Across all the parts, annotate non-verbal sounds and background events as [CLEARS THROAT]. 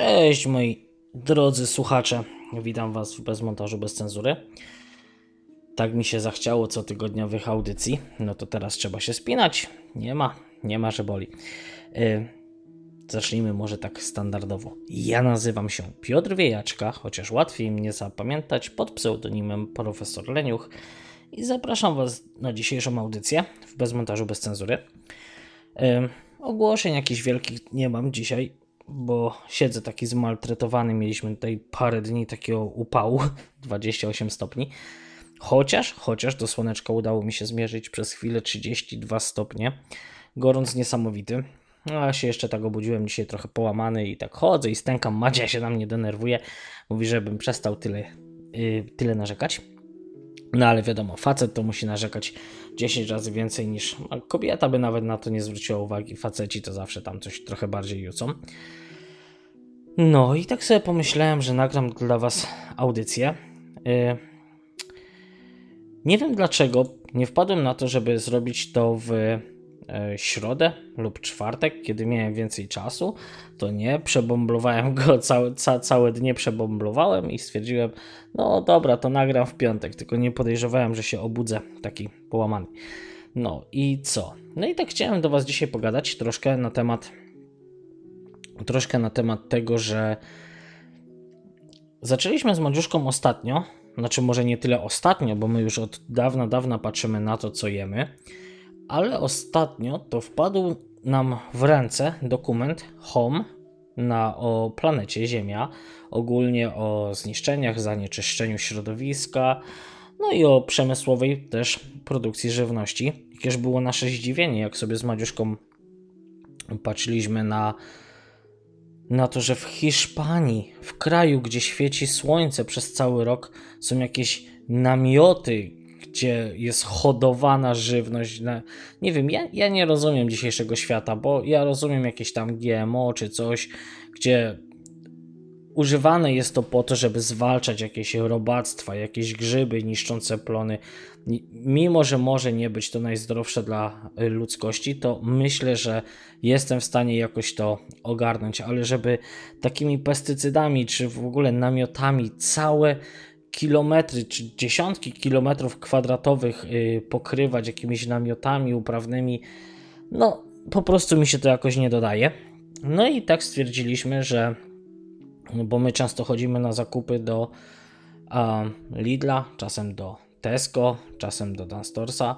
Cześć moi drodzy słuchacze. Witam was w bezmontażu bez cenzury. Tak mi się zachciało co tygodniowych audycji. No to teraz trzeba się spinać. Nie ma, nie ma, że boli. Yy, zacznijmy może tak standardowo. Ja nazywam się Piotr Wiejaczka, chociaż łatwiej mnie zapamiętać pod pseudonimem Profesor Leniuch i zapraszam was na dzisiejszą audycję w bezmontażu bez cenzury. Yy, ogłoszeń jakichś wielkich nie mam dzisiaj bo siedzę taki zmaltretowany. Mieliśmy tutaj parę dni takiego upału, [LAUGHS] 28 stopni. Chociaż, chociaż do słoneczka udało mi się zmierzyć przez chwilę 32 stopnie. Gorąc niesamowity. No, a się jeszcze tak obudziłem dzisiaj trochę połamany i tak chodzę i stękam. Madzia się na mnie denerwuje. Mówi, żebym przestał tyle, yy, tyle narzekać. No ale wiadomo, facet to musi narzekać 10 razy więcej niż kobieta by nawet na to nie zwróciła uwagi. Faceci to zawsze tam coś trochę bardziej jucą. No i tak sobie pomyślałem, że nagram dla Was audycję. Y, nie wiem dlaczego nie wpadłem na to, żeby zrobić to w środę lub czwartek, kiedy miałem więcej czasu. To nie, przebomblowałem go [LAUGHS] całe, ca, całe dnie, przebomblowałem i stwierdziłem, no dobra, to nagram w piątek, tylko nie podejrzewałem, że się obudzę taki połamany. No i co? No i tak chciałem do Was dzisiaj pogadać troszkę na temat troszkę na temat tego, że zaczęliśmy z Madziuszką ostatnio, znaczy może nie tyle ostatnio, bo my już od dawna, dawna patrzymy na to, co jemy, ale ostatnio to wpadł nam w ręce dokument Home na, o planecie Ziemia, ogólnie o zniszczeniach, zanieczyszczeniu środowiska, no i o przemysłowej też produkcji żywności. Jakież było nasze zdziwienie, jak sobie z Madziuszką patrzyliśmy na na to, że w Hiszpanii, w kraju, gdzie świeci słońce przez cały rok, są jakieś namioty, gdzie jest hodowana żywność. Nie wiem, ja, ja nie rozumiem dzisiejszego świata, bo ja rozumiem jakieś tam GMO czy coś, gdzie używane jest to po to, żeby zwalczać jakieś robactwa, jakieś grzyby niszczące plony. Mimo, że może nie być to najzdrowsze dla ludzkości, to myślę, że jestem w stanie jakoś to ogarnąć, ale żeby takimi pestycydami, czy w ogóle namiotami całe kilometry, czy dziesiątki kilometrów kwadratowych y, pokrywać jakimiś namiotami uprawnymi, no po prostu mi się to jakoś nie dodaje. No i tak stwierdziliśmy, że bo my często chodzimy na zakupy do Lidla, czasem do Tesco, czasem do Danstorsa.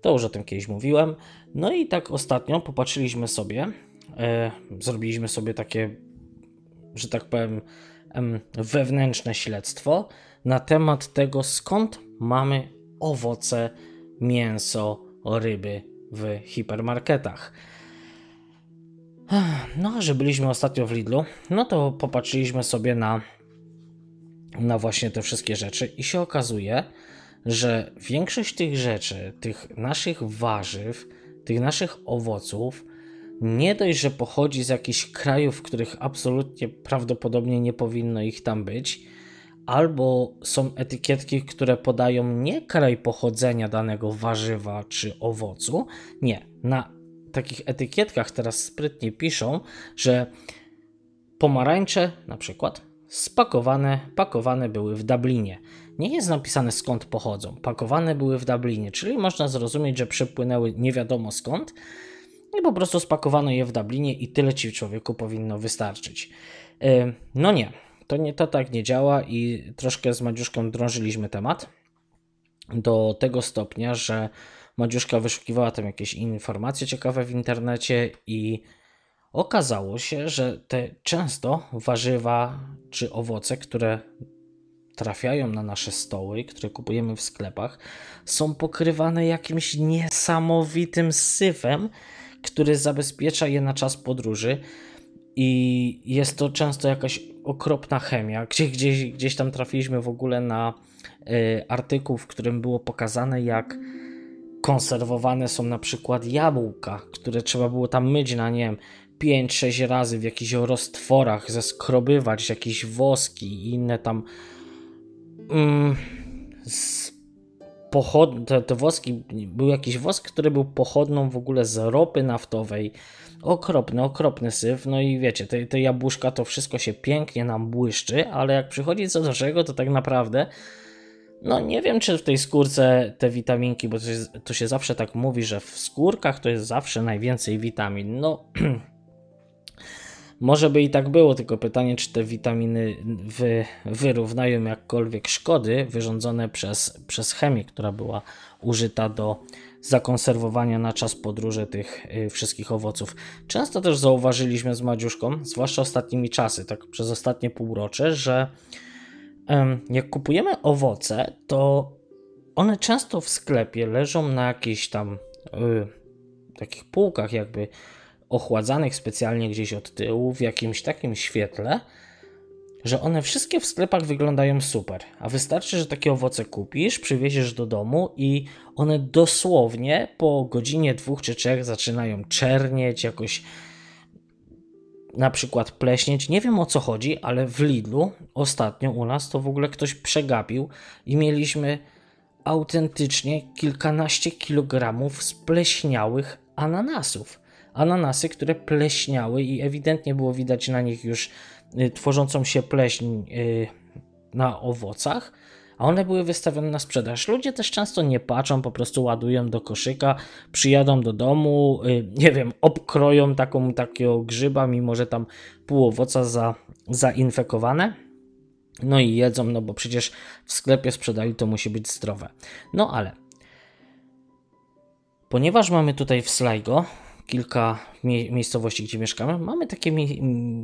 To już o tym kiedyś mówiłem. No i tak ostatnio popatrzyliśmy sobie, e, zrobiliśmy sobie takie, że tak powiem, wewnętrzne śledztwo na temat tego, skąd mamy owoce, mięso, ryby w hipermarketach. No, a że byliśmy ostatnio w Lidlu, no to popatrzyliśmy sobie na, na właśnie te wszystkie rzeczy i się okazuje, że większość tych rzeczy, tych naszych warzyw, tych naszych owoców, nie dość, że pochodzi z jakichś krajów, w których absolutnie prawdopodobnie nie powinno ich tam być, albo są etykietki, które podają nie kraj pochodzenia danego warzywa czy owocu, nie, na takich etykietkach teraz sprytnie piszą, że pomarańcze na przykład spakowane, pakowane były w Dublinie. Nie jest napisane skąd pochodzą, pakowane były w Dublinie, czyli można zrozumieć, że przypłynęły nie wiadomo skąd i po prostu spakowano je w Dublinie i tyle ci człowieku powinno wystarczyć. No nie, to, nie, to tak nie działa i troszkę z Madziuszką drążyliśmy temat do tego stopnia, że Madziuszka wyszukiwała tam jakieś informacje ciekawe w internecie i okazało się, że te często warzywa czy owoce, które trafiają na nasze stoły, które kupujemy w sklepach, są pokrywane jakimś niesamowitym syfem, który zabezpiecza je na czas podróży. I jest to często jakaś okropna chemia. Gdzieś, gdzieś, gdzieś tam trafiliśmy w ogóle na y, artykuł, w którym było pokazane, jak konserwowane są na przykład jabłka, które trzeba było tam myć na nie wiem 5-6 razy w jakichś roztworach, zeskrobywać jakieś woski i inne tam mm, pochod, te, te woski, był jakiś wosk, który był pochodną w ogóle z ropy naftowej. Okropny, okropny syf. No i wiecie, te, te jabłuszka to wszystko się pięknie nam błyszczy, ale jak przychodzi co do czego, to tak naprawdę no nie wiem, czy w tej skórce te witaminki, bo to, jest, to się zawsze tak mówi, że w skórkach to jest zawsze najwięcej witamin. No [CLEARS THROAT] może by i tak było, tylko pytanie, czy te witaminy wy, wyrównają jakkolwiek szkody wyrządzone przez, przez chemię, która była użyta do zakonserwowania na czas podróży tych y, wszystkich owoców. Często też zauważyliśmy z Madziuszką, zwłaszcza ostatnimi czasy, tak przez ostatnie półrocze, że jak kupujemy owoce, to one często w sklepie leżą na jakichś tam y, takich półkach, jakby ochładzanych specjalnie gdzieś od tyłu, w jakimś takim świetle, że one wszystkie w sklepach wyglądają super. A wystarczy, że takie owoce kupisz, przywieziesz do domu i one dosłownie po godzinie dwóch czy trzech zaczynają czernieć, jakoś na przykład pleśnieć. Nie wiem o co chodzi, ale w Lidlu ostatnio u nas to w ogóle ktoś przegapił i mieliśmy autentycznie kilkanaście kilogramów spleśniałych ananasów. Ananasy, które pleśniały i ewidentnie było widać na nich już y, tworzącą się pleśń y, na owocach a one były wystawione na sprzedaż. Ludzie też często nie patrzą, po prostu ładują do koszyka, przyjadą do domu, y, nie wiem, obkroją taką, takiego grzyba, mimo że tam pół owoca za, zainfekowane. No i jedzą, no bo przecież w sklepie sprzedali to musi być zdrowe. No ale ponieważ mamy tutaj w Sligo kilka mie miejscowości, gdzie mieszkamy, mamy takie mie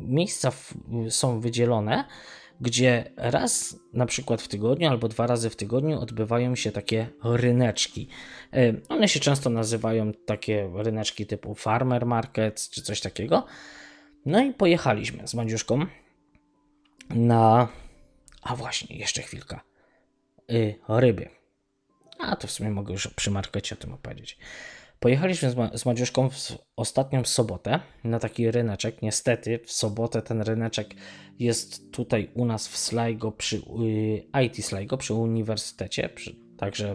miejsca, są wydzielone, gdzie raz na przykład w tygodniu albo dwa razy w tygodniu odbywają się takie ryneczki. E, one się często nazywają takie ryneczki typu farmer market czy coś takiego. No i pojechaliśmy z Mandziuszką na. A właśnie, jeszcze chwilka. Y, ryby. A to w sumie mogę już przy markecie o tym opowiedzieć. Pojechaliśmy z, Ma z Madziuszką w ostatnią sobotę na taki ryneczek. Niestety w sobotę ten ryneczek jest tutaj u nas w Sligo, przy IT Sligo, przy uniwersytecie. Przy, także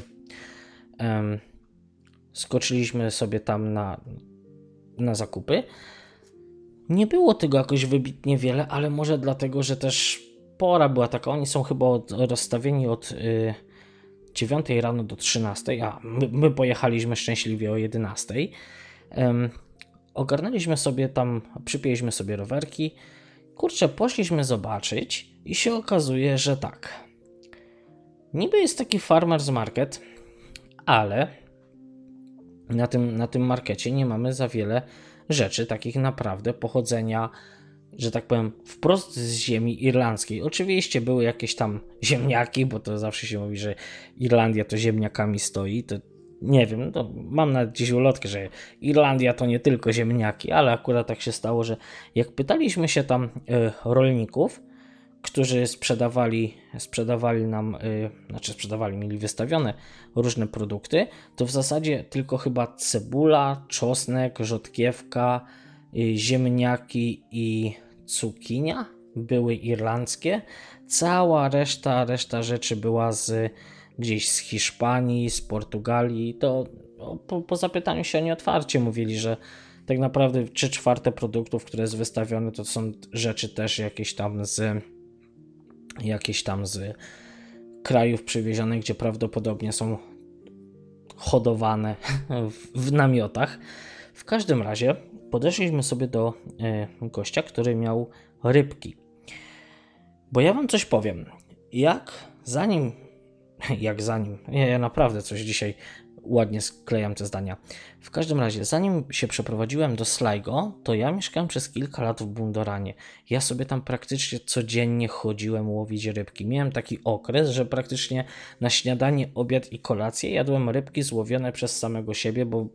skoczyliśmy sobie tam na, na zakupy. Nie było tego jakoś wybitnie wiele, ale może dlatego, że też pora była taka. Oni są chyba od, rozstawieni od. Y, 9 rano do 13, a my, my pojechaliśmy szczęśliwie o 11. Um, ogarnęliśmy sobie tam, przypięliśmy sobie rowerki. Kurczę, poszliśmy zobaczyć i się okazuje, że tak. Niby jest taki farmers market, ale na tym, na tym markecie nie mamy za wiele rzeczy takich naprawdę pochodzenia że tak powiem, wprost z ziemi irlandzkiej. Oczywiście były jakieś tam ziemniaki, bo to zawsze się mówi, że Irlandia to ziemniakami stoi. To nie wiem, to mam na dziś ulotkę, że Irlandia to nie tylko ziemniaki, ale akurat tak się stało, że jak pytaliśmy się tam y, rolników, którzy sprzedawali, sprzedawali nam, y, znaczy sprzedawali, mieli wystawione różne produkty, to w zasadzie tylko chyba cebula, czosnek, rzodkiewka, y, ziemniaki i cukinia były irlandzkie, cała reszta, reszta rzeczy była z gdzieś z Hiszpanii, z Portugalii. To no, po, po zapytaniu się oni otwarcie mówili, że tak naprawdę trzy czwarte produktów, które jest wystawione, to są rzeczy też jakieś tam z jakieś tam z krajów przywiezionych, gdzie prawdopodobnie są hodowane [LAUGHS] w, w namiotach. W każdym razie podeszliśmy sobie do e, gościa, który miał rybki. Bo ja wam coś powiem. Jak zanim, [LAUGHS] jak zanim, ja, ja naprawdę coś dzisiaj ładnie sklejam te zdania. W każdym razie, zanim się przeprowadziłem do Sligo, to ja mieszkałem przez kilka lat w Bundoranie. Ja sobie tam praktycznie codziennie chodziłem łowić rybki. Miałem taki okres, że praktycznie na śniadanie, obiad i kolację jadłem rybki złowione przez samego siebie, bo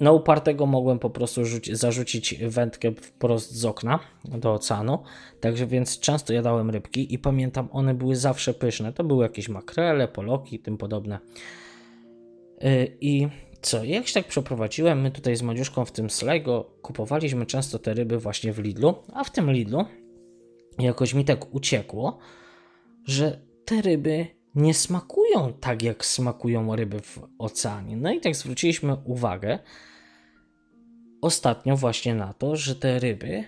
na upartego mogłem po prostu rzuci, zarzucić wędkę wprost z okna do oceanu, także więc często jadałem rybki i pamiętam, one były zawsze pyszne. To były jakieś makrele, poloki i tym podobne. Y, I co, jak się tak przeprowadziłem, my tutaj z Madziuszką w tym Sligo kupowaliśmy często te ryby właśnie w Lidlu, a w tym Lidlu jakoś mi tak uciekło, że te ryby nie smakują tak, jak smakują ryby w oceanie. No i tak zwróciliśmy uwagę ostatnio właśnie na to, że te ryby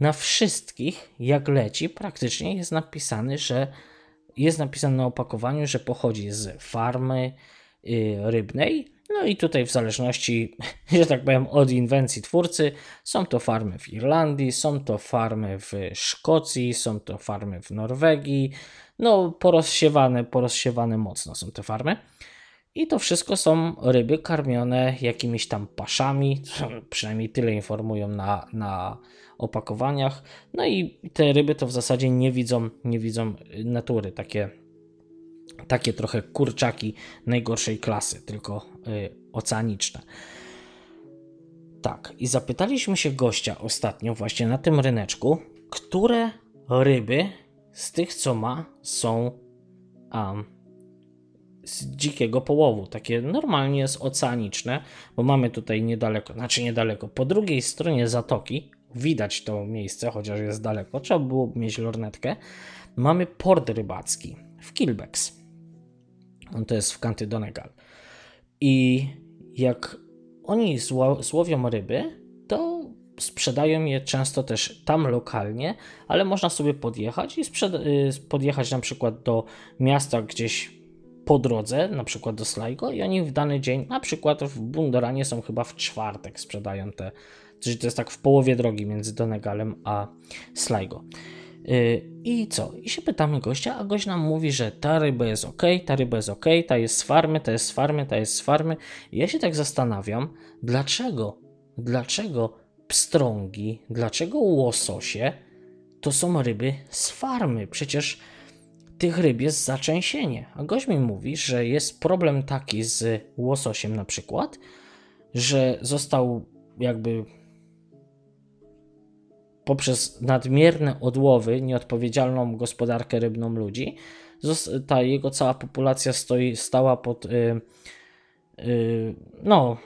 na wszystkich, jak leci, praktycznie jest napisane, że jest napisane na opakowaniu, że pochodzi z farmy y, rybnej. No i tutaj w zależności, [LAUGHS] że tak powiem, od inwencji twórcy, są to farmy w Irlandii, są to farmy w Szkocji, są to farmy w Norwegii. No, porozsiewane, porozsiewane mocno są te farmy. I to wszystko są ryby karmione jakimiś tam paszami, przynajmniej tyle informują na, na opakowaniach. No i te ryby to w zasadzie nie widzą, nie widzą natury, takie, takie trochę kurczaki najgorszej klasy, tylko y, oceaniczne. Tak, i zapytaliśmy się gościa ostatnio właśnie na tym ryneczku, które ryby z tych co ma są um, z dzikiego połowu, takie normalnie jest oceaniczne, bo mamy tutaj niedaleko, znaczy niedaleko, po drugiej stronie zatoki, widać to miejsce, chociaż jest daleko, trzeba było mieć lornetkę, mamy port rybacki w Kilbex. On to jest w Kanty Donegal. I jak oni złowią ryby, sprzedają je często też tam lokalnie, ale można sobie podjechać i y, podjechać na przykład do miasta gdzieś po drodze, na przykład do Sligo i oni w dany dzień, na przykład w Bundoranie są chyba w czwartek sprzedają te, czyli to jest tak w połowie drogi między Donegalem a Sligo. Y, I co? I się pytamy gościa, a gość nam mówi, że ta ryba jest ok, ta ryba jest ok, ta jest z farmy, ta jest z farmy, ta jest z farmy. I ja się tak zastanawiam, dlaczego, dlaczego pstrągi, dlaczego łososie to są ryby z farmy? Przecież tych ryb jest zaczęsienie. A gość mi mówi, że jest problem taki z łososiem na przykład, że został jakby poprzez nadmierne odłowy, nieodpowiedzialną gospodarkę rybną ludzi, ta jego cała populacja stoi, stała pod. Yy, yy, no,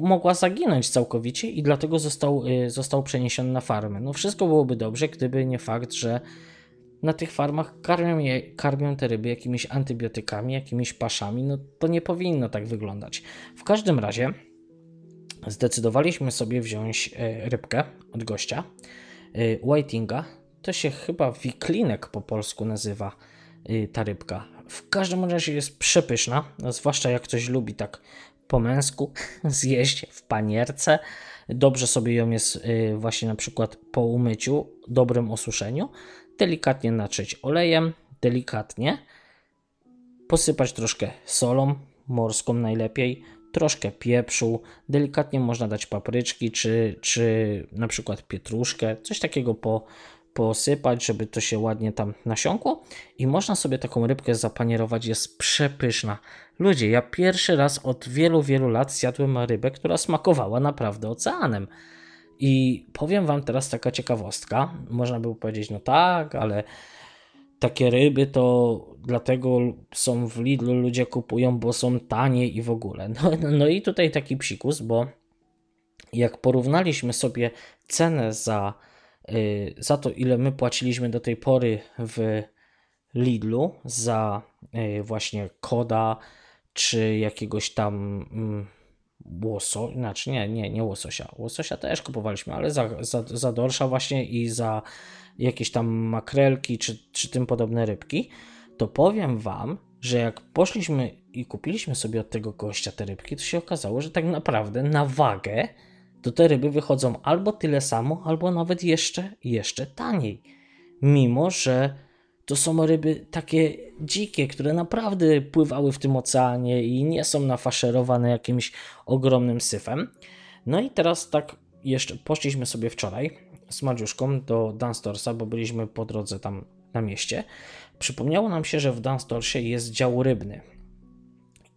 mogła zaginąć całkowicie i dlatego został, yy, został przeniesiony na farmę. No, wszystko byłoby dobrze, gdyby nie fakt, że na tych farmach karmią, je, karmią te ryby jakimiś antybiotykami, jakimiś paszami. No to nie powinno tak wyglądać. W każdym razie zdecydowaliśmy sobie wziąć e, rybkę od gościa. E, whitinga. To się chyba wiklinek po polsku nazywa ta rybka. W każdym razie jest przepyszna, zwłaszcza jak ktoś lubi tak po męsku [LAUGHS] zjeść w panierce. Dobrze sobie ją jest właśnie na przykład po umyciu, dobrym osuszeniu. Delikatnie natrzeć olejem, delikatnie, posypać troszkę solą morską najlepiej, troszkę pieprzu, delikatnie można dać papryczki, czy, czy na przykład pietruszkę, coś takiego po, posypać, żeby to się ładnie tam nasiąkło i można sobie taką rybkę zapanierować, jest przepyszna. Ludzie, ja pierwszy raz od wielu, wielu lat zjadłem rybę, która smakowała naprawdę oceanem. I powiem Wam teraz taka ciekawostka. Można by powiedzieć, no tak, ale takie ryby to dlatego są w Lidlu, ludzie kupują, bo są tanie i w ogóle. No, no, no i tutaj taki psikus, bo jak porównaliśmy sobie cenę za, za to, ile my płaciliśmy do tej pory w Lidlu za yy, właśnie koda czy jakiegoś tam. Yy, łoso, znaczy nie, nie, nie łososia. Łososia też kupowaliśmy, ale za, za, za dorsza właśnie i za jakieś tam makrelki czy, czy tym podobne rybki, to powiem Wam, że jak poszliśmy i kupiliśmy sobie od tego gościa te rybki, to się okazało, że tak naprawdę na wagę to te ryby wychodzą albo tyle samo, albo nawet jeszcze, jeszcze taniej. Mimo, że to są ryby takie dzikie, które naprawdę pływały w tym oceanie i nie są nafaszerowane jakimś ogromnym syfem. No i teraz tak jeszcze poszliśmy sobie wczoraj z Madziuszką do Danstorsa, bo byliśmy po drodze tam na mieście. Przypomniało nam się, że w Danstorsie jest dział rybny.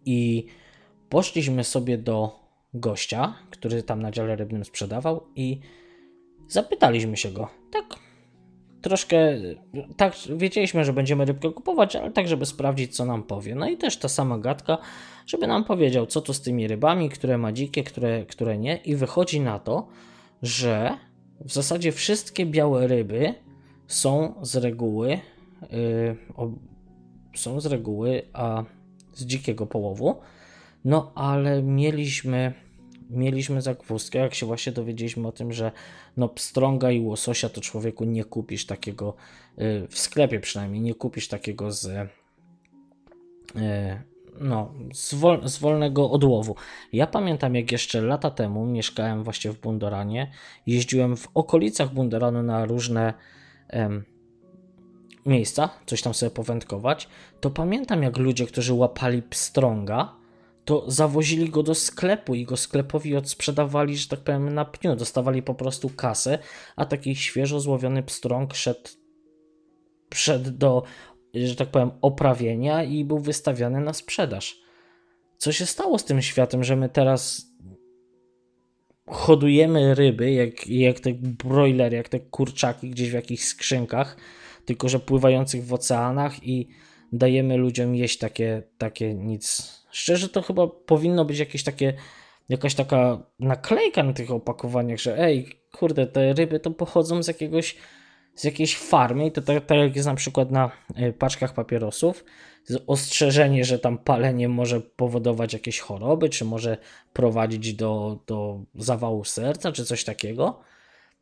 I poszliśmy sobie do gościa, który tam na dziale rybnym sprzedawał i zapytaliśmy się go, tak troszkę, tak, wiedzieliśmy, że będziemy rybkę kupować, ale tak, żeby sprawdzić, co nam powie. No i też ta sama gadka, żeby nam powiedział, co to z tymi rybami, które ma dzikie, które, które nie. I wychodzi na to, że w zasadzie wszystkie białe ryby są z reguły yy, są z reguły a z dzikiego połowu. No ale mieliśmy mieliśmy zagwozdkę, jak się właśnie dowiedzieliśmy o tym, że no pstrąga i łososia to człowieku nie kupisz takiego y, w sklepie przynajmniej nie kupisz takiego z y, no, z, wol, z wolnego odłowu. Ja pamiętam, jak jeszcze lata temu mieszkałem właśnie w Bundoranie, jeździłem w okolicach Bundoranu na różne em, miejsca, coś tam sobie powędkować, to pamiętam, jak ludzie, którzy łapali pstrąga, to zawozili go do sklepu i go sklepowi odsprzedawali, że tak powiem, na pniu. Dostawali po prostu kasę, a taki świeżo złowiony pstrąg szedł, szedł do że tak powiem, oprawienia i był wystawiany na sprzedaż. Co się stało z tym światem, że my teraz hodujemy ryby, jak, jak te broilery, jak te kurczaki gdzieś w jakichś skrzynkach, tylko że pływających w oceanach i dajemy ludziom jeść takie, takie nic. Szczerze to chyba powinno być jakieś takie, jakaś taka naklejka na tych opakowaniach, że ej, kurde, te ryby to pochodzą z jakiegoś z jakiejś farmy, i to tak, tak jak jest na przykład na e, paczkach papierosów, ostrzeżenie, że tam palenie może powodować jakieś choroby, czy może prowadzić do, do zawału serca, czy coś takiego,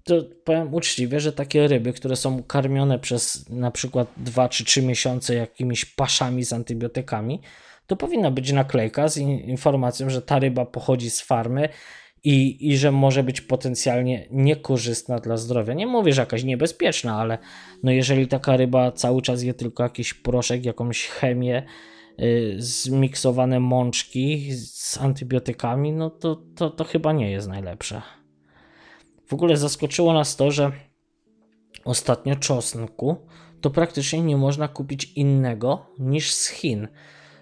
to powiem uczciwie, że takie ryby, które są karmione przez na przykład 2 czy 3 miesiące jakimiś paszami z antybiotykami, to powinna być naklejka z informacją, że ta ryba pochodzi z farmy i, i że może być potencjalnie niekorzystna dla zdrowia. Nie mówię, że jakaś niebezpieczna, ale no jeżeli taka ryba cały czas je tylko jakiś proszek, jakąś chemię, yy, zmiksowane mączki z antybiotykami, no to, to, to chyba nie jest najlepsze. W ogóle zaskoczyło nas to, że ostatnio czosnku to praktycznie nie można kupić innego niż z Chin.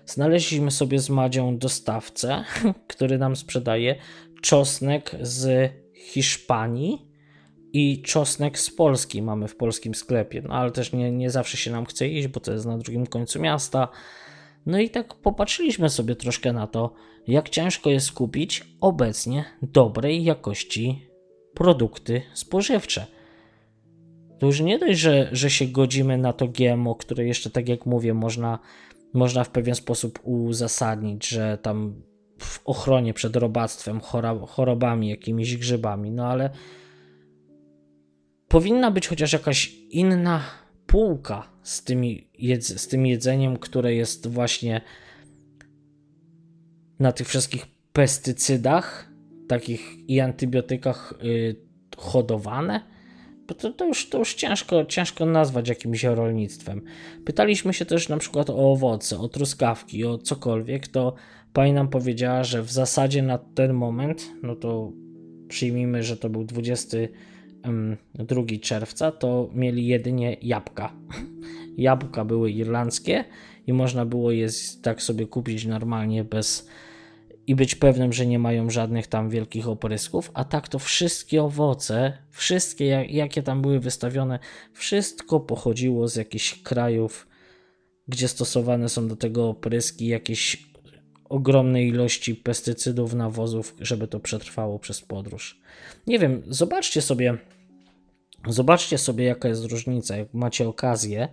Znaleźliśmy sobie z Madzią dostawcę, [LAUGHS] który nam sprzedaje czosnek z Hiszpanii i czosnek z Polski mamy w polskim sklepie. No ale też nie, nie zawsze się nam chce iść, bo to jest na drugim końcu miasta. No i tak popatrzyliśmy sobie troszkę na to, jak ciężko jest kupić obecnie dobrej jakości produkty spożywcze. To już nie dość, że, że się godzimy na to GMO, które jeszcze, tak jak mówię, można, można w pewien sposób uzasadnić, że tam w ochronie przed robactwem, chorobami, jakimiś grzybami, no ale powinna być chociaż jakaś inna półka z, tymi jedz- z tym jedzeniem, które jest właśnie na tych wszystkich pestycydach, takich i antybiotykach yy, hodowane bo to, to, już, to już ciężko, ciężko nazwać jakimś rolnictwem. Pytaliśmy się też na przykład o owoce, o truskawki, o cokolwiek, to pani nam powiedziała, że w zasadzie na ten moment, no to przyjmijmy, że to był 22 czerwca, to mieli jedynie jabłka. [LAUGHS] Jabłka były irlandzkie i można było je tak sobie kupić normalnie bez i być pewnym, że nie mają żadnych tam wielkich oprysków, a tak to wszystkie owoce, wszystkie jakie tam były wystawione, wszystko pochodziło z jakichś krajów, gdzie stosowane są do tego opryski, jakieś ogromne ilości pestycydów, nawozów, żeby to przetrwało przez podróż. Nie wiem, zobaczcie sobie, zobaczcie sobie jaka jest różnica, jak macie okazję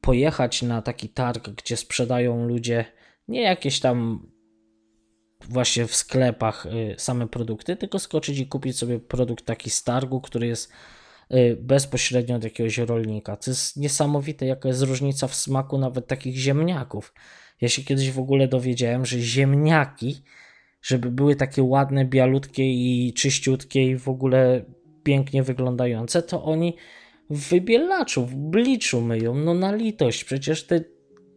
pojechać na taki targ, gdzie sprzedają ludzie nie jakieś tam właśnie w sklepach y, same produkty, tylko skoczyć i kupić sobie produkt taki z targu, który jest y, bezpośrednio od jakiegoś rolnika. To jest niesamowite, jaka jest różnica w smaku nawet takich ziemniaków. Ja się kiedyś w ogóle dowiedziałem, że ziemniaki, żeby były takie ładne, bialutkie i czyściutkie i w ogóle pięknie wyglądające, to oni w wybielaczu, w bliczu myją. No na litość, przecież te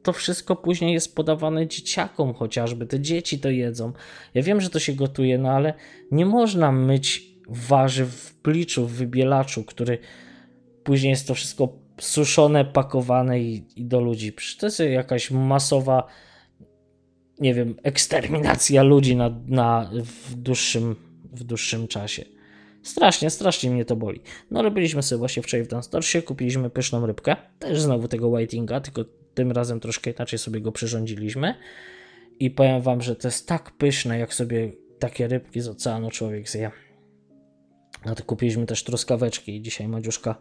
to wszystko później jest podawane dzieciakom chociażby, te dzieci to jedzą. Ja wiem, że to się gotuje, no ale nie można myć warzyw w pliczu, w wybielaczu, który później jest to wszystko suszone, pakowane i, i do ludzi. Przecież to jest jakaś masowa, nie wiem, eksterminacja ludzi na, na, w, dłuższym, w dłuższym czasie. Strasznie, strasznie mnie to boli. No ale byliśmy sobie właśnie wczoraj w Dunstorsie, kupiliśmy pyszną rybkę, też znowu tego whitinga, tylko tym razem troszkę inaczej sobie go przyrządziliśmy. I powiem wam, że to jest tak pyszne, jak sobie takie rybki z oceanu człowiek zje. A to kupiliśmy też truskaweczki i dzisiaj Madziuszka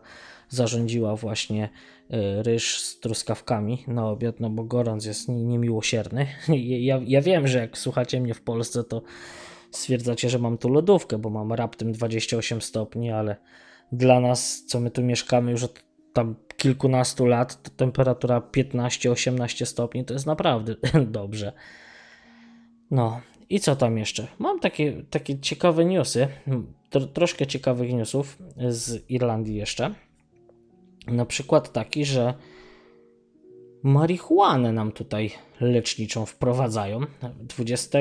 zarządziła właśnie y, ryż z truskawkami na obiad, no bo gorąc jest niemiłosierny. [LAUGHS] Ja, ja wiem, że jak słuchacie mnie w Polsce, to stwierdzacie, że mam tu lodówkę, bo mam raptem 28 stopni, ale dla nas, co my tu mieszkamy już od tam kilkunastu lat, to temperatura 15-18 stopni to jest naprawdę [LAUGHS] dobrze. No i co tam jeszcze? Mam takie, takie ciekawe newsy, tro, troszkę ciekawych newsów z Irlandii jeszcze. Na przykład taki, że marihuanę nam tutaj leczniczą wprowadzają. 20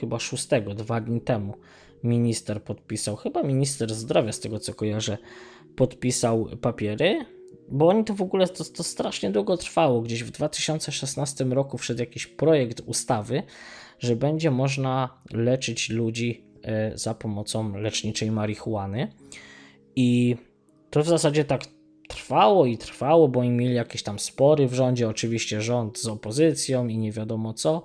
chyba 6, dwa dni temu minister podpisał, chyba minister zdrowia z tego co kojarzę, podpisał papiery, bo oni to w ogóle to, to strasznie długo trwało. Gdzieś w 2016 roku wszedł jakiś projekt ustawy, że będzie można leczyć ludzi e, za pomocą leczniczej marihuany. I to w zasadzie tak trwało i trwało, bo oni mieli jakieś tam spory w rządzie, oczywiście rząd z opozycją i nie wiadomo co.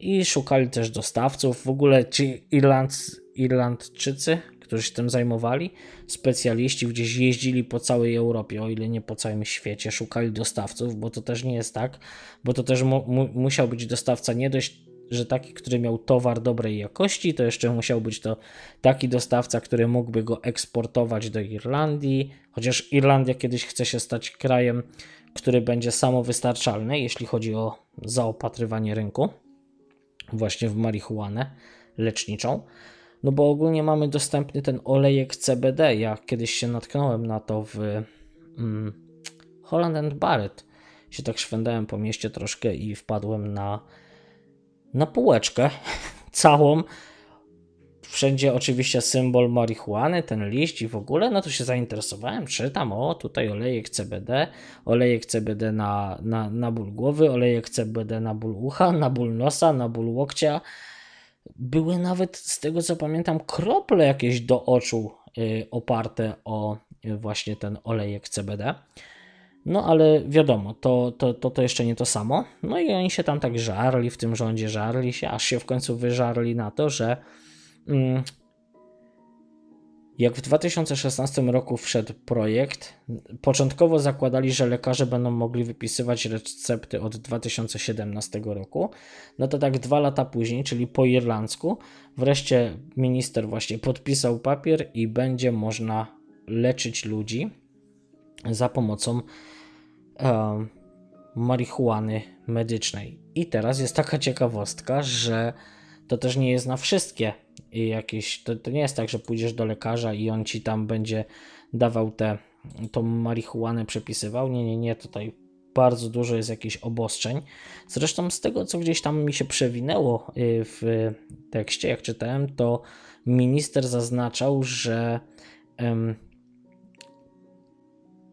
I szukali też dostawców. W ogóle ci Irland, Irlandczycy, którzy się tym zajmowali, specjaliści gdzieś jeździli po całej Europie, o ile nie po całym świecie, szukali dostawców, bo to też nie jest tak, bo to też mu, mu, musiał być dostawca nie dość że taki, który miał towar dobrej jakości, to jeszcze musiał być to taki dostawca, który mógłby go eksportować do Irlandii, chociaż Irlandia kiedyś chce się stać krajem, który będzie samowystarczalny, jeśli chodzi o zaopatrywanie rynku, właśnie w marihuanę leczniczą. No bo ogólnie mamy dostępny ten olejek CBD. Ja kiedyś się natknąłem na to w mm, Holland and Barrett. Się tak szwendałem po mieście troszkę i wpadłem na na półeczkę [LAUGHS] całą. Wszędzie oczywiście symbol marihuany, ten liść i w ogóle, no to się zainteresowałem, czytam, o tutaj olejek CBD, olejek CBD na, na, na ból głowy, olejek CBD na ból ucha, na ból nosa, na ból łokcia. Były nawet, z tego co pamiętam, krople jakieś do oczu y, oparte o y, właśnie ten olejek CBD. No ale wiadomo, to, to, to, to jeszcze nie to samo. No i oni się tam tak żarli w tym rządzie, żarli się, aż się w końcu wyżarli na to, że mm, jak w 2016 roku wszedł projekt, początkowo zakładali, że lekarze będą mogli wypisywać recepty od 2017 roku. No to tak dwa lata później, czyli po irlandzku, wreszcie minister właśnie podpisał papier i będzie można leczyć ludzi za pomocą e, marihuany medycznej. I teraz jest taka ciekawostka, że to też nie jest na wszystkie jakieś. To, to nie jest tak, że pójdziesz do lekarza i on ci tam będzie dawał te, tą marihuanę, przepisywał. Nie, nie, nie, tutaj bardzo dużo jest jakichś obostrzeń. Zresztą z tego, co gdzieś tam mi się przewinęło y, w tekście, jak czytałem, to minister zaznaczał, że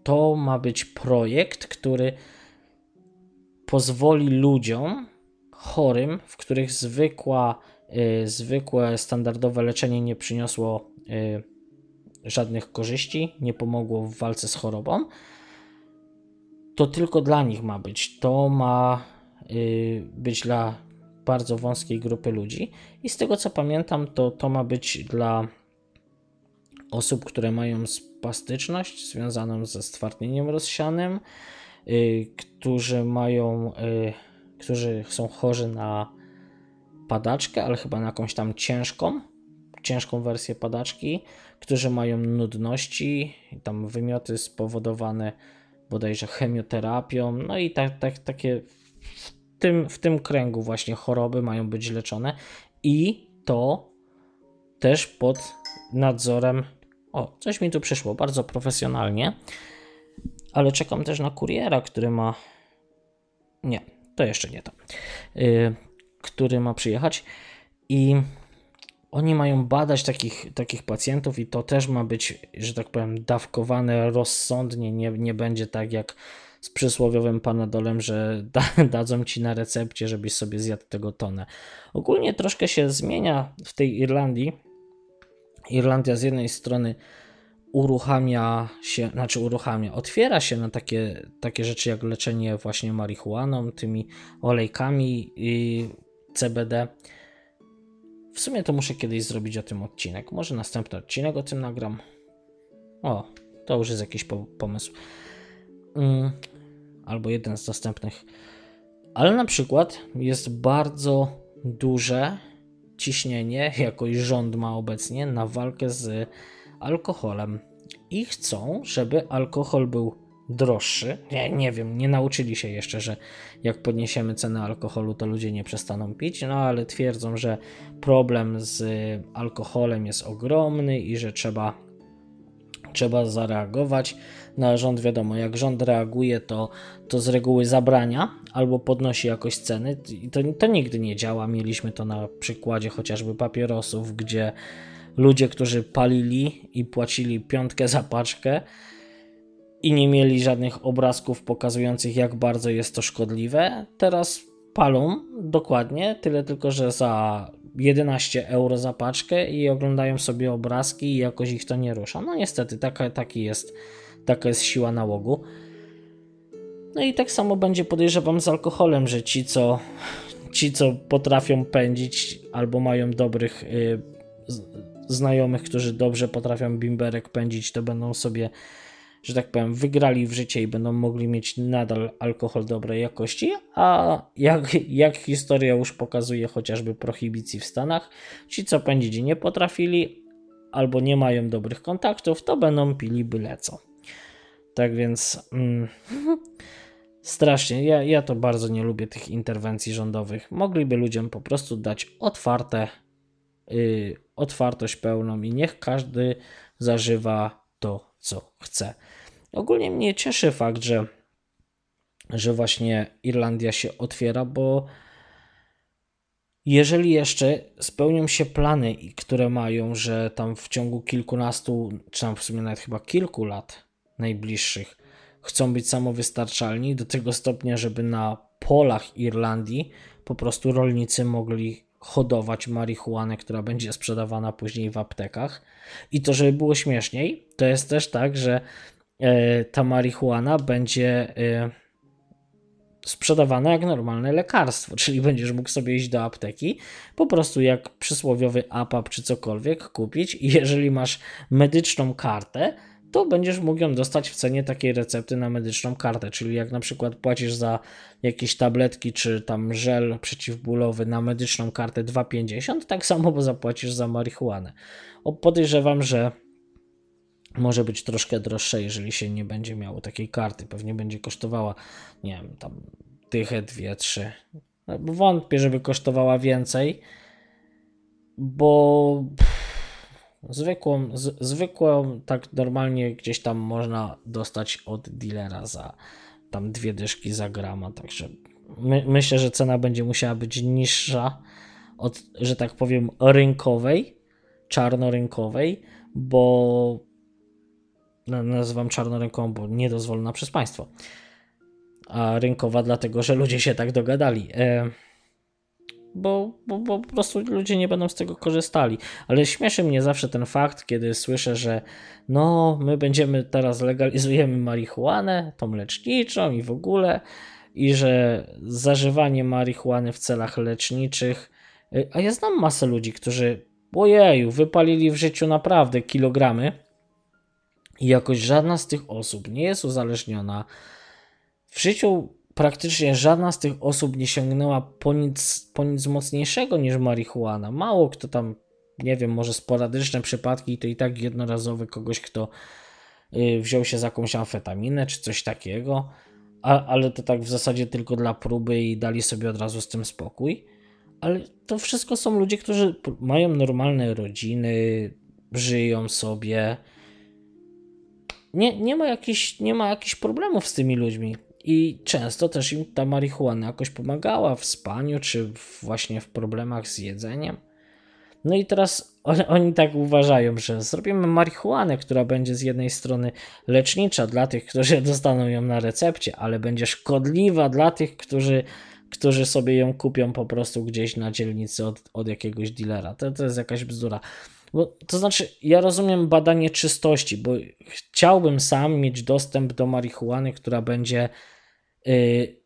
to ma być projekt, który pozwoli ludziom chorym, w których zwykła, zwykłe standardowe leczenie nie przyniosło y, żadnych korzyści, nie pomogło w walce z chorobą, to tylko dla nich ma być. To ma y, być dla bardzo wąskiej grupy ludzi. I z tego co pamiętam, to to ma być dla osób, które mają spastyczność związaną ze stwardnieniem rozsianym, y, którzy mają, y, którzy są chorzy na padaczkę, ale chyba na jakąś tam ciężką, ciężką wersję padaczki, którzy mają nudności, tam wymioty spowodowane bodajże chemioterapią, no i tak, tak, takie w tym, w tym kręgu właśnie choroby mają być leczone i to też pod nadzorem o, coś mi tu przyszło, bardzo profesjonalnie. Ale czekam też na kuriera, który ma. Nie, to jeszcze nie to. Yy, który ma przyjechać. I oni mają badać takich, takich pacjentów, i to też ma być, że tak powiem, dawkowane rozsądnie. Nie, nie będzie tak jak z przysłowiowym panadolem, że da, [LAUGHS] dadzą ci na recepcie, żebyś sobie zjadł tego tonę. Ogólnie troszkę się zmienia w tej Irlandii Irlandia z jednej strony uruchamia się, znaczy uruchamia, otwiera się na takie, takie rzeczy jak leczenie właśnie marihuaną, tymi olejkami i CBD. w sumie to muszę kiedyś zrobić o tym odcinek. Może następny odcinek o tym nagram. O, to już jest jakiś po pomysł. Mm, albo jeden z następnych. Ale na przykład jest bardzo duże ciśnienie, [LAUGHS] jakoś rząd ma obecnie, na walkę z alkoholem. I chcą, żeby alkohol był droższy. Ja nie wiem, nie nauczyli się jeszcze, że jak podniesiemy cenę alkoholu, to ludzie nie przestaną pić, no ale twierdzą, że problem z alkoholem jest ogromny i że trzeba, trzeba zareagować. Na rząd wiadomo, jak rząd reaguje, to, to z reguły zabrania albo podnosi jakoś ceny. I to, to nigdy nie działa. Mieliśmy to na przykładzie chociażby papierosów, gdzie ludzie, którzy palili i płacili piątkę za paczkę, i nie mieli żadnych obrazków pokazujących, jak bardzo jest to szkodliwe. Teraz palą dokładnie, tyle tylko, że za 11 euro za paczkę i oglądają sobie obrazki i jakoś ich to nie rusza. No niestety, taka, taki jest, taka jest siła nałogu. No i tak samo będzie podejrzewam z alkoholem, że ci co, ci, co potrafią pędzić albo mają dobrych y, znajomych, którzy dobrze potrafią bimberek pędzić, to będą sobie że tak powiem, wygrali w życie i będą mogli mieć nadal alkohol dobrej jakości, a jak, jak historia już pokazuje chociażby prohibicji w Stanach, ci co pędzić nie potrafili albo nie mają dobrych kontaktów, to będą pili byle co. Tak więc mm, strasznie, ja, ja to bardzo nie lubię tych interwencji rządowych. Mogliby ludziom po prostu dać otwarte, yy, otwartość pełną i niech każdy zażywa to, co chce. Ogólnie mnie cieszy fakt, że, że właśnie Irlandia się otwiera, bo jeżeli jeszcze spełnią się plany, które mają, że tam w ciągu kilkunastu, czy tam w sumie nawet chyba kilku lat najbliższych chcą być samowystarczalni do tego stopnia, żeby na polach Irlandii po prostu rolnicy mogli hodować marihuanę, która będzie sprzedawana później w aptekach. I to, żeby było śmieszniej, to jest też tak, że ta marihuana będzie e, sprzedawana jak normalne lekarstwo, [LAUGHS] czyli będziesz mógł sobie iść do apteki, po prostu jak przysłowiowy APAP czy cokolwiek kupić i jeżeli masz medyczną kartę, to będziesz mógł ją dostać w cenie takiej recepty na medyczną kartę, czyli jak na przykład płacisz za jakieś tabletki czy tam żel przeciwbólowy na medyczną kartę 2,50, tak samo bo zapłacisz za marihuanę. Podejrzewam, że może być troszkę droższe, jeżeli się nie będzie miało takiej karty. Pewnie będzie kosztowała, nie wiem, tam dychę, dwie, trzy. No, wątpię, żeby kosztowała więcej, bo zwykłą, z, zwykłą tak normalnie gdzieś tam można dostać od dealera za tam dwie dyszki za grama, także my, myślę, że cena będzie musiała być niższa od, że tak powiem, rynkowej, czarnorynkowej, bo nazywam czarną bo niedozwolona przez państwo. A rynkowa dlatego, że ludzie się tak dogadali. E, bo, bo, bo, po prostu ludzie nie będą z tego korzystali. Ale śmieszy mnie zawsze ten fakt, kiedy słyszę, że no, my będziemy teraz legalizujemy marihuanę, tą leczniczą i w ogóle, i że zażywanie marihuany w celach leczniczych. E, a ja znam masę ludzi, którzy, ojeju, wypalili w życiu naprawdę kilogramy i jakoś żadna z tych osób nie jest uzależniona. W życiu praktycznie żadna z tych osób nie sięgnęła po nic, po nic mocniejszego niż marihuana. Mało kto tam, nie wiem, może sporadyczne przypadki, to i tak jednorazowy kogoś, kto y, wziął się za jakąś amfetaminę czy coś takiego, a, ale to tak w zasadzie tylko dla próby i dali sobie od razu z tym spokój. Ale to wszystko są ludzie, którzy mają normalne rodziny, żyją sobie nie, nie, ma jakichś, nie ma jakichś problemów z tymi ludźmi. I często też im ta marihuana jakoś pomagała w spaniu, czy właśnie w problemach z jedzeniem. No i teraz [LAUGHS] oni, oni, tak uważają, że zrobimy marihuanę, która będzie z jednej strony lecznicza dla tych, którzy [LAUGHS] dostaną ją na recepcie, ale będzie szkodliwa dla tych, którzy, którzy sobie ją kupią po prostu gdzieś na dzielnicy od, od jakiegoś dealera. To, to jest jakaś bzdura. Bo, to znaczy, ja rozumiem badanie czystości, bo chciałbym sam mieć dostęp do marihuany, która będzie yy,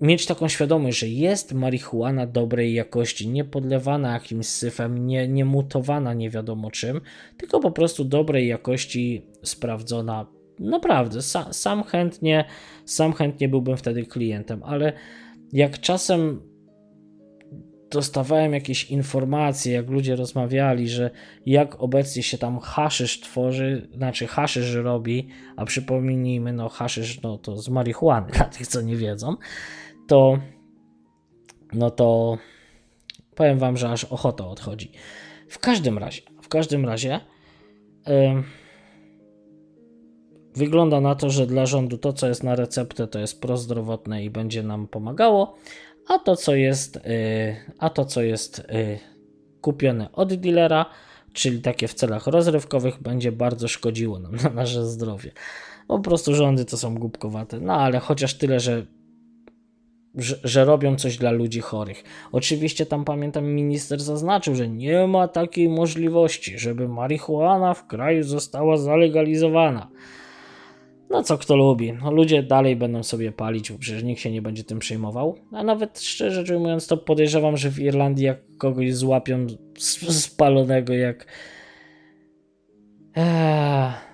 mieć taką świadomość, że jest marihuana dobrej jakości, nie podlewana jakimś syfem, nie, nie mutowana nie wiadomo czym, tylko po prostu dobrej jakości, sprawdzona. Naprawdę, sam, sam chętnie, sam chętnie byłbym wtedy klientem, ale jak czasem dostawałem jakieś informacje, jak ludzie rozmawiali, że jak obecnie się tam haszysz tworzy, znaczy haszysz robi, a przypomnijmy, no haszysz no to z marihuany, [LAUGHS] dla tych co nie wiedzą, to no to powiem wam, że aż ochota odchodzi. W każdym razie, w każdym razie yy, wygląda na to, że dla rządu to, co jest na receptę, to jest prozdrowotne i będzie nam pomagało, a to, co jest, yy, a to, co jest yy, kupione od dealera, czyli takie w celach rozrywkowych, będzie bardzo szkodziło nam na nasze zdrowie. Po prostu rządy to są głupkowate. No ale chociaż tyle, że że, że, robią coś dla ludzi chorych. Oczywiście tam pamiętam minister zaznaczył, że nie ma takiej możliwości, żeby marihuana w kraju została zalegalizowana. No co kto lubi. No, ludzie dalej będą sobie palić, bo przecież nikt się nie będzie tym przejmował. A nawet szczerze ujmując, to podejrzewam, że w Irlandii jak kogoś złapią spalonego jak... Eee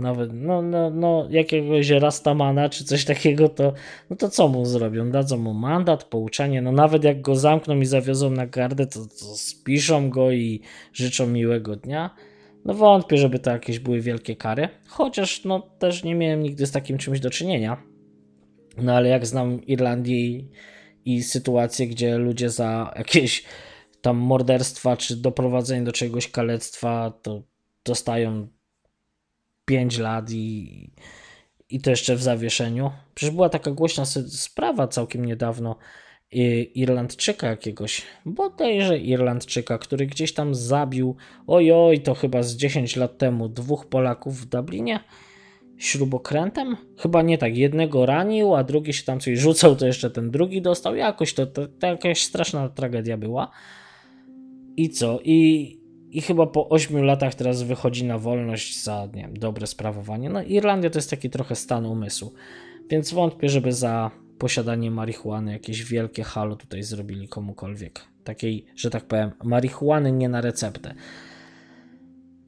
nawet, no, no, no jakiegoś Rastamana czy coś takiego, to, no to co mu zrobią? Dadzą mu mandat, pouczenie, no nawet jak go zamkną i zawiozą na gardę, to, to spiszą go i życzą miłego dnia. No wątpię, żeby to jakieś były wielkie kary, chociaż no też nie miałem nigdy z takim czymś do czynienia. No ale jak znam Irlandię i, i sytuację, gdzie ludzie za jakieś tam morderstwa czy doprowadzenie do czegoś kalectwa, to dostają 5 lat i, i to jeszcze w zawieszeniu. Przecież była taka głośna sprawa całkiem niedawno Irlandczyka jakiegoś, bodajże Irlandczyka, który gdzieś tam zabił, ojoj, to chyba z 10 lat temu, dwóch Polaków w Dublinie śrubokrętem? Chyba nie tak, jednego ranił, a drugi się tam coś rzucał, to jeszcze ten drugi dostał, jakoś to, to, to jakaś straszna tragedia była. I co? I, i chyba po 8 latach teraz wychodzi na wolność za nie wiem, dobre sprawowanie. No Irlandia to jest taki trochę stan umysłu, więc wątpię, żeby za posiadanie marihuany jakieś wielkie halo tutaj zrobili komukolwiek. Takiej, że tak powiem, marihuany nie na receptę.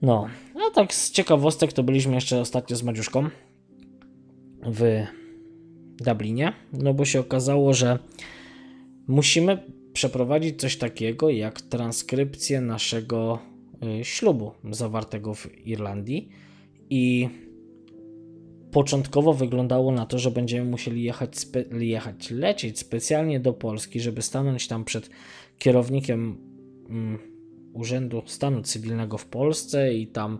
No, a tak z ciekawostek to byliśmy jeszcze ostatnio z Madziuszką w Dublinie, no bo się okazało, że musimy przeprowadzić coś takiego jak transkrypcję naszego Y, ślubu zawartego w Irlandii i początkowo wyglądało na to, że będziemy musieli jechać, jechać lecieć specjalnie do Polski, żeby stanąć tam przed kierownikiem mm, Urzędu Stanu Cywilnego w Polsce i tam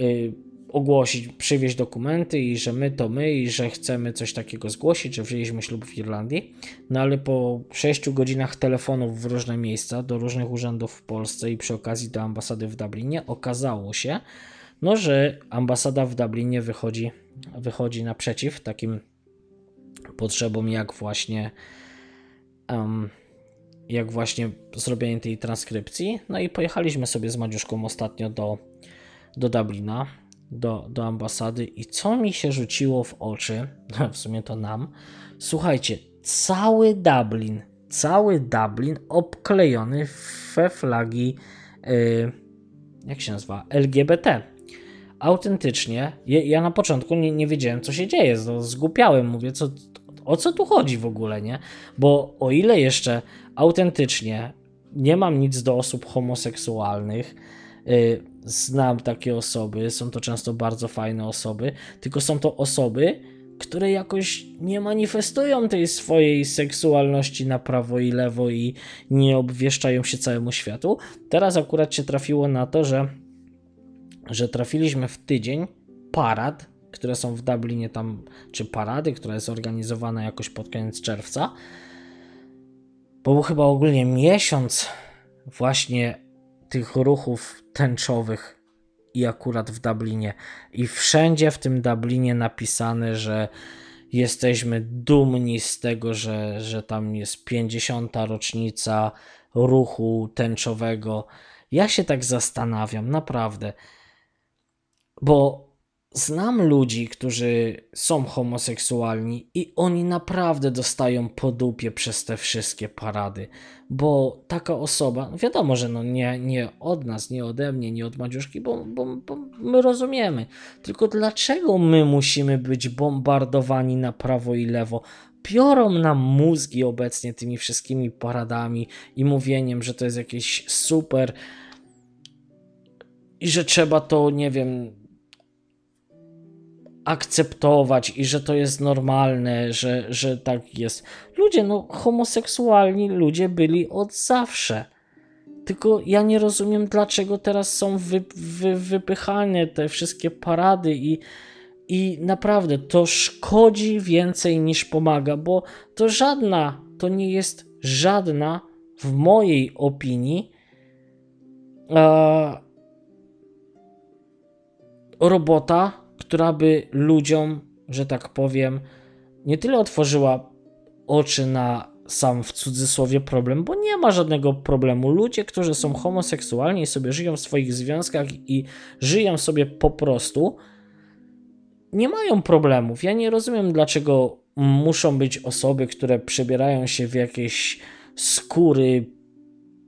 y, ogłosić, przywieźć dokumenty i że my to my i że chcemy coś takiego zgłosić, że wzięliśmy ślub w Irlandii. No ale po 6 godzinach telefonów w różne miejsca, do różnych urzędów w Polsce i przy okazji do ambasady w Dublinie okazało się, no, że ambasada w Dublinie wychodzi, wychodzi naprzeciw takim potrzebom jak właśnie um, jak właśnie zrobienie tej transkrypcji. No i pojechaliśmy sobie z Madziuszką ostatnio do, do Dublina do, do ambasady i co mi się rzuciło w oczy, [LAUGHS] w sumie to nam, słuchajcie, cały Dublin, cały Dublin obklejony we flagi, yy, jak się nazywa, LGBT. Autentycznie, ja, na początku nie, nie wiedziałem, co się dzieje, no, zgłupiałem, mówię, co, o co tu chodzi w ogóle, nie? Bo o ile jeszcze autentycznie nie mam nic do osób homoseksualnych, yy, znam takie osoby, są to często bardzo fajne osoby, tylko są to osoby, które jakoś nie manifestują tej swojej seksualności na prawo i lewo i nie obwieszczają się całemu światu. Teraz akurat się trafiło na to, że, że trafiliśmy w tydzień parad, które są w Dublinie tam, czy parady, która jest organizowana jakoś pod koniec czerwca. Bo był chyba ogólnie miesiąc właśnie tych ruchów tęczowych i akurat w Dublinie. I wszędzie w tym Dublinie napisane, że jesteśmy dumni z tego, że, że tam jest 50. rocznica ruchu tęczowego. Ja się tak zastanawiam, naprawdę. Bo znam ludzi, którzy są homoseksualni i oni naprawdę dostają po dupie przez te wszystkie parady, bo taka osoba, no wiadomo, że no nie, nie od nas, nie ode mnie, nie od Madziuszki, bo, bo, bo my rozumiemy, tylko dlaczego my musimy być bombardowani na prawo i lewo? Biorą nam mózgi obecnie tymi wszystkimi paradami i mówieniem, że to jest jakieś super i że trzeba to, nie wiem, akceptować i że to jest normalne, że, że tak jest. Ludzie, no, homoseksualni ludzie byli od zawsze. Tylko ja nie rozumiem, dlaczego teraz są wy, wy, wypychane te wszystkie parady i, i naprawdę to szkodzi więcej niż pomaga, bo to żadna, to nie jest żadna, w mojej opinii, e, robota, która by ludziom, że tak powiem, nie tyle otworzyła oczy na sam w cudzysłowie problem, bo nie ma żadnego problemu. Ludzie, którzy są homoseksualni i sobie żyją w swoich związkach i żyją sobie po prostu, nie mają problemów. Ja nie rozumiem, dlaczego muszą być osoby, które przebierają się w jakieś skóry,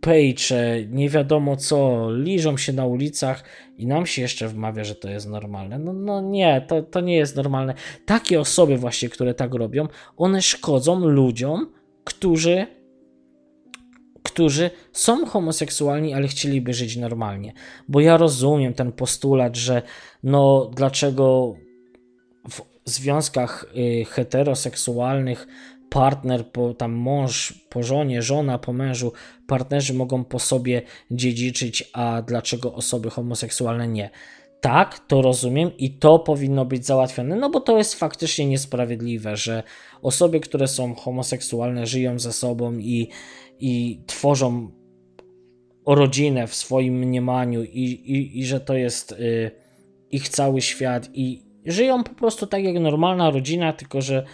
pejcze, nie wiadomo co, liżą się na ulicach i nam się jeszcze wmawia, że to jest normalne. No, no nie, to, to nie jest normalne. Takie osoby właśnie, które tak robią, one szkodzą ludziom, którzy którzy są homoseksualni, ale chcieliby żyć normalnie. Bo ja rozumiem ten postulat, że no dlaczego w związkach y, heteroseksualnych partner, po, tam mąż po żonie, żona po mężu, partnerzy mogą po sobie dziedziczyć, a dlaczego osoby homoseksualne nie? Tak, to rozumiem i to powinno być załatwione, no bo to jest faktycznie niesprawiedliwe, że osoby, które są homoseksualne, żyją ze sobą i, i tworzą rodzinę w swoim mniemaniu i, i, i że to jest y, ich cały świat i żyją po prostu tak jak normalna rodzina, tylko że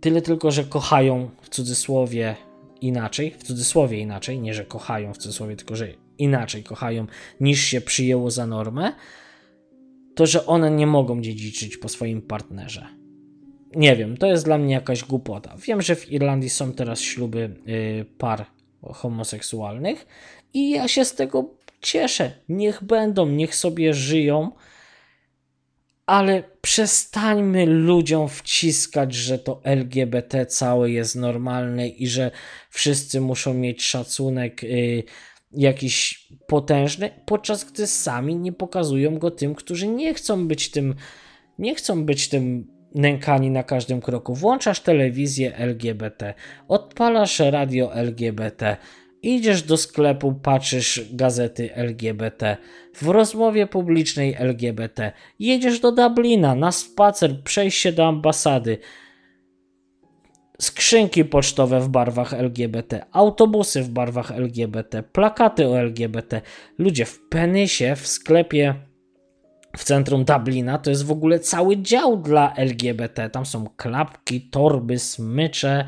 Tyle tylko, że kochają w cudzysłowie inaczej, w cudzysłowie inaczej, nie że kochają w cudzysłowie, tylko że inaczej kochają niż się przyjęło za normę, to że one nie mogą dziedziczyć po swoim partnerze. Nie wiem, to jest dla mnie jakaś głupota. Wiem, że w Irlandii są teraz śluby y, par homoseksualnych i ja się z tego cieszę. Niech będą, niech sobie żyją ale przestańmy ludziom wciskać, że to LGBT całe jest normalne i że wszyscy muszą mieć szacunek y, jakiś potężny, podczas gdy sami nie pokazują go tym, którzy nie chcą być tym, nie chcą być tym nękani na każdym kroku. Włączasz telewizję LGBT, odpalasz radio LGBT, Idziesz do sklepu, patrzysz gazety LGBT, w rozmowie publicznej LGBT, jedziesz do Dublina na spacer, przejście do ambasady, skrzynki pocztowe w barwach LGBT, autobusy w barwach LGBT, plakaty o LGBT. Ludzie w Penisie, w sklepie w centrum Dublina, to jest w ogóle cały dział dla LGBT. Tam są klapki, torby, smycze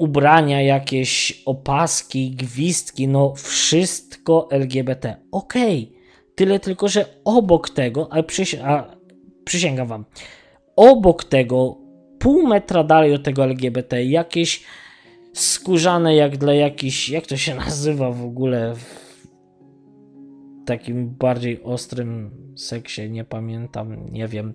ubrania, jakieś opaski, gwizdki, no wszystko LGBT. Okej, okay. tyle tylko, że obok tego, a, a przysięgam wam, obok tego, pół metra dalej od tego LGBT, jakieś skórzane jak dla jakichś, jak to się [LAUGHS] nazywa w ogóle w takim bardziej ostrym seksie, nie pamiętam, nie wiem,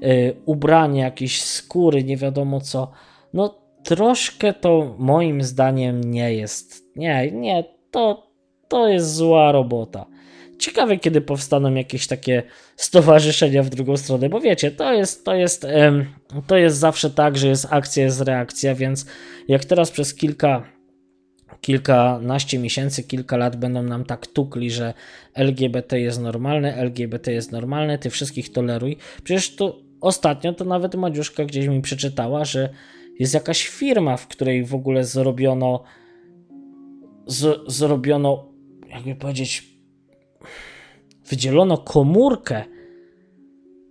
yy, ubranie, jakieś skóry, nie wiadomo co, no troszkę to moim zdaniem nie jest. Nie, nie, to, to jest zła robota. Ciekawe, kiedy powstaną jakieś takie stowarzyszenia w drugą stronę, bo wiecie, to jest, to jest, to jest zawsze tak, że jest akcja, jest reakcja, więc jak teraz przez kilka, kilkanaście miesięcy, kilka lat będą nam tak tukli, że LGBT jest normalne, LGBT jest normalne, ty wszystkich toleruj. Przecież to ostatnio to nawet Madziuszka gdzieś mi przeczytała, że jest jakaś firma, w której w ogóle zrobiono z, zrobiono, jakby powiedzieć, wydzielono komórkę,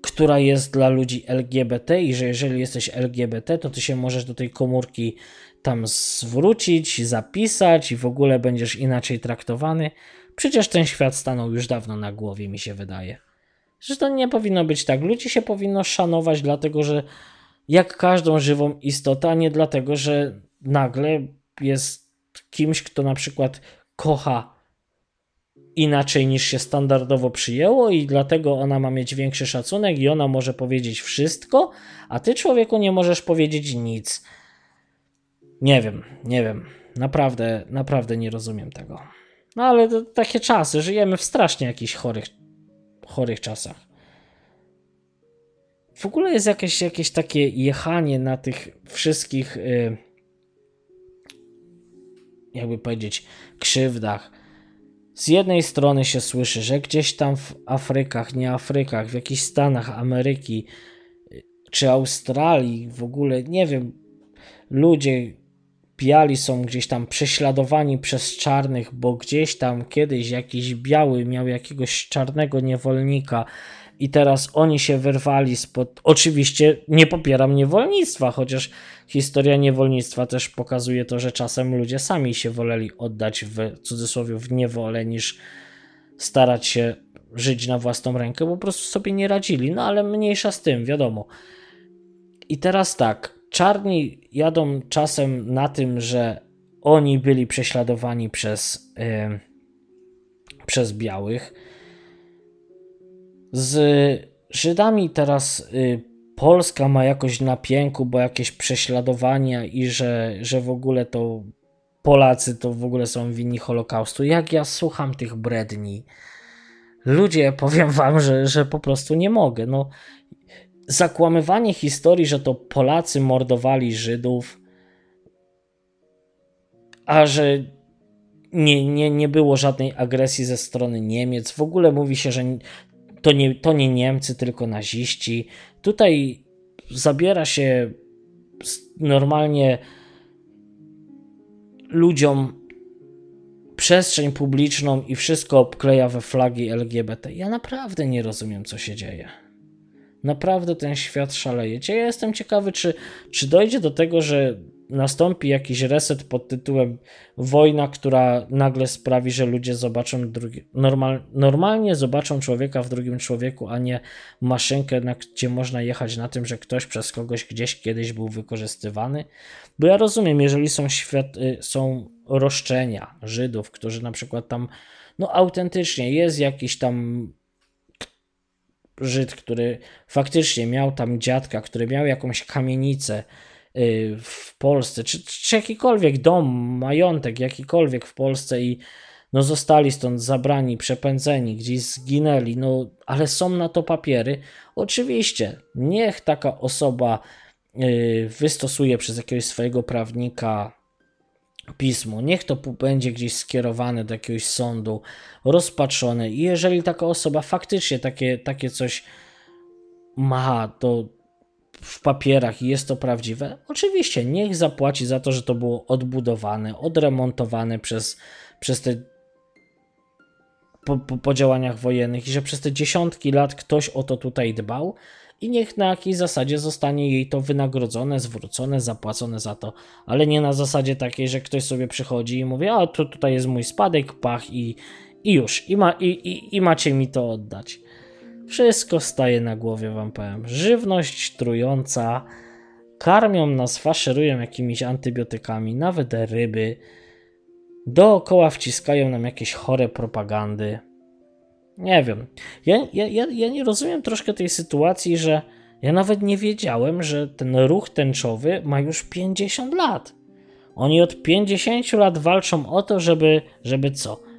która jest dla ludzi LGBT i że jeżeli jesteś LGBT, to ty się możesz do tej komórki tam zwrócić, zapisać i w ogóle będziesz inaczej traktowany. Przecież ten świat stanął już dawno na głowie, mi się wydaje. że to nie powinno być tak. Ludzi się powinno szanować, dlatego że jak każdą żywą istotę, a nie dlatego, że nagle jest kimś, kto na przykład kocha inaczej niż się standardowo przyjęło i dlatego ona ma mieć większy szacunek i ona może powiedzieć wszystko, a ty człowieku nie możesz powiedzieć nic. Nie wiem, nie wiem. Naprawdę, naprawdę nie rozumiem tego. No ale to takie czasy, żyjemy w strasznie jakichś chorych, chorych czasach. W ogóle jest jakieś, jakieś takie jechanie na tych wszystkich, yy, jakby powiedzieć, krzywdach. Z jednej strony się słyszy, że gdzieś tam w Afrykach, nie Afrykach, w jakichś Stanach Ameryki y, czy Australii, w ogóle nie wiem, ludzie biali są gdzieś tam prześladowani przez czarnych, bo gdzieś tam kiedyś jakiś biały miał jakiegoś czarnego niewolnika i teraz oni się wyrwali spod. Oczywiście nie popieram niewolnictwa, chociaż historia niewolnictwa też pokazuje to, że czasem ludzie sami się woleli oddać w cudzysłowie w niewolę niż starać się żyć na własną rękę, bo po prostu sobie nie radzili. No ale mniejsza z tym, wiadomo. I teraz tak, czarni jadą czasem na tym, że oni byli prześladowani przez, yy, przez białych z Żydami teraz y, Polska ma jakoś na pięku, bo jakieś prześladowania i że, że w ogóle to Polacy to w ogóle są winni Holokaustu. Jak ja słucham tych bredni, ludzie, powiem wam, że, że po prostu nie mogę. No, zakłamywanie historii, że to Polacy mordowali Żydów, a że nie, nie, nie było żadnej agresji ze strony Niemiec. W ogóle mówi się, że to nie, to nie Niemcy, tylko naziści. Tutaj zabiera się normalnie ludziom przestrzeń publiczną i wszystko obkleja we flagi LGBT. Ja naprawdę nie rozumiem, co się dzieje. Naprawdę ten świat szaleje. Ja jestem ciekawy, czy, czy dojdzie do tego, że nastąpi jakiś reset pod tytułem wojna, która nagle sprawi, że ludzie zobaczą drugi, normal, normalnie zobaczą człowieka w drugim człowieku, a nie maszynkę, na, gdzie można jechać na tym, że ktoś przez kogoś gdzieś kiedyś był wykorzystywany. Bo ja rozumiem, jeżeli są, świat, y, są roszczenia Żydów, którzy na przykład tam, no autentycznie jest jakiś tam Żyd, który faktycznie miał tam dziadka, który miał jakąś kamienicę, w Polsce, czy, czy jakikolwiek dom, majątek, jakikolwiek w Polsce i no zostali stąd zabrani, przepędzeni, gdzieś zginęli, no ale są na to papiery. Oczywiście, niech taka osoba y, wystosuje przez jakiegoś swojego prawnika pismo, niech to będzie gdzieś skierowane do jakiegoś sądu, rozpatrzone. I jeżeli taka osoba faktycznie takie, takie coś ma, to w papierach i jest to prawdziwe, oczywiście niech zapłaci za to, że to było odbudowane, odremontowane przez, przez te po, po, po działaniach wojennych i że przez te dziesiątki lat ktoś o to tutaj dbał i niech na jakiej zasadzie zostanie jej to wynagrodzone, zwrócone, zapłacone za to, ale nie na zasadzie takiej, że ktoś sobie przychodzi i mówi, a tu tutaj jest mój spadek, pach i, i już, i, ma, i, i, i macie mi to oddać. Wszystko staje na głowie, wam powiem. Żywność trująca, karmią nas, faszerują jakimiś antybiotykami, nawet ryby. Dookoła wciskają nam jakieś chore propagandy. Nie wiem. Ja, ja, ja, ja nie rozumiem troszkę tej sytuacji, że ja nawet nie wiedziałem, że ten ruch tęczowy ma już 50 lat. Oni od 50 lat walczą o to, żeby, żeby co?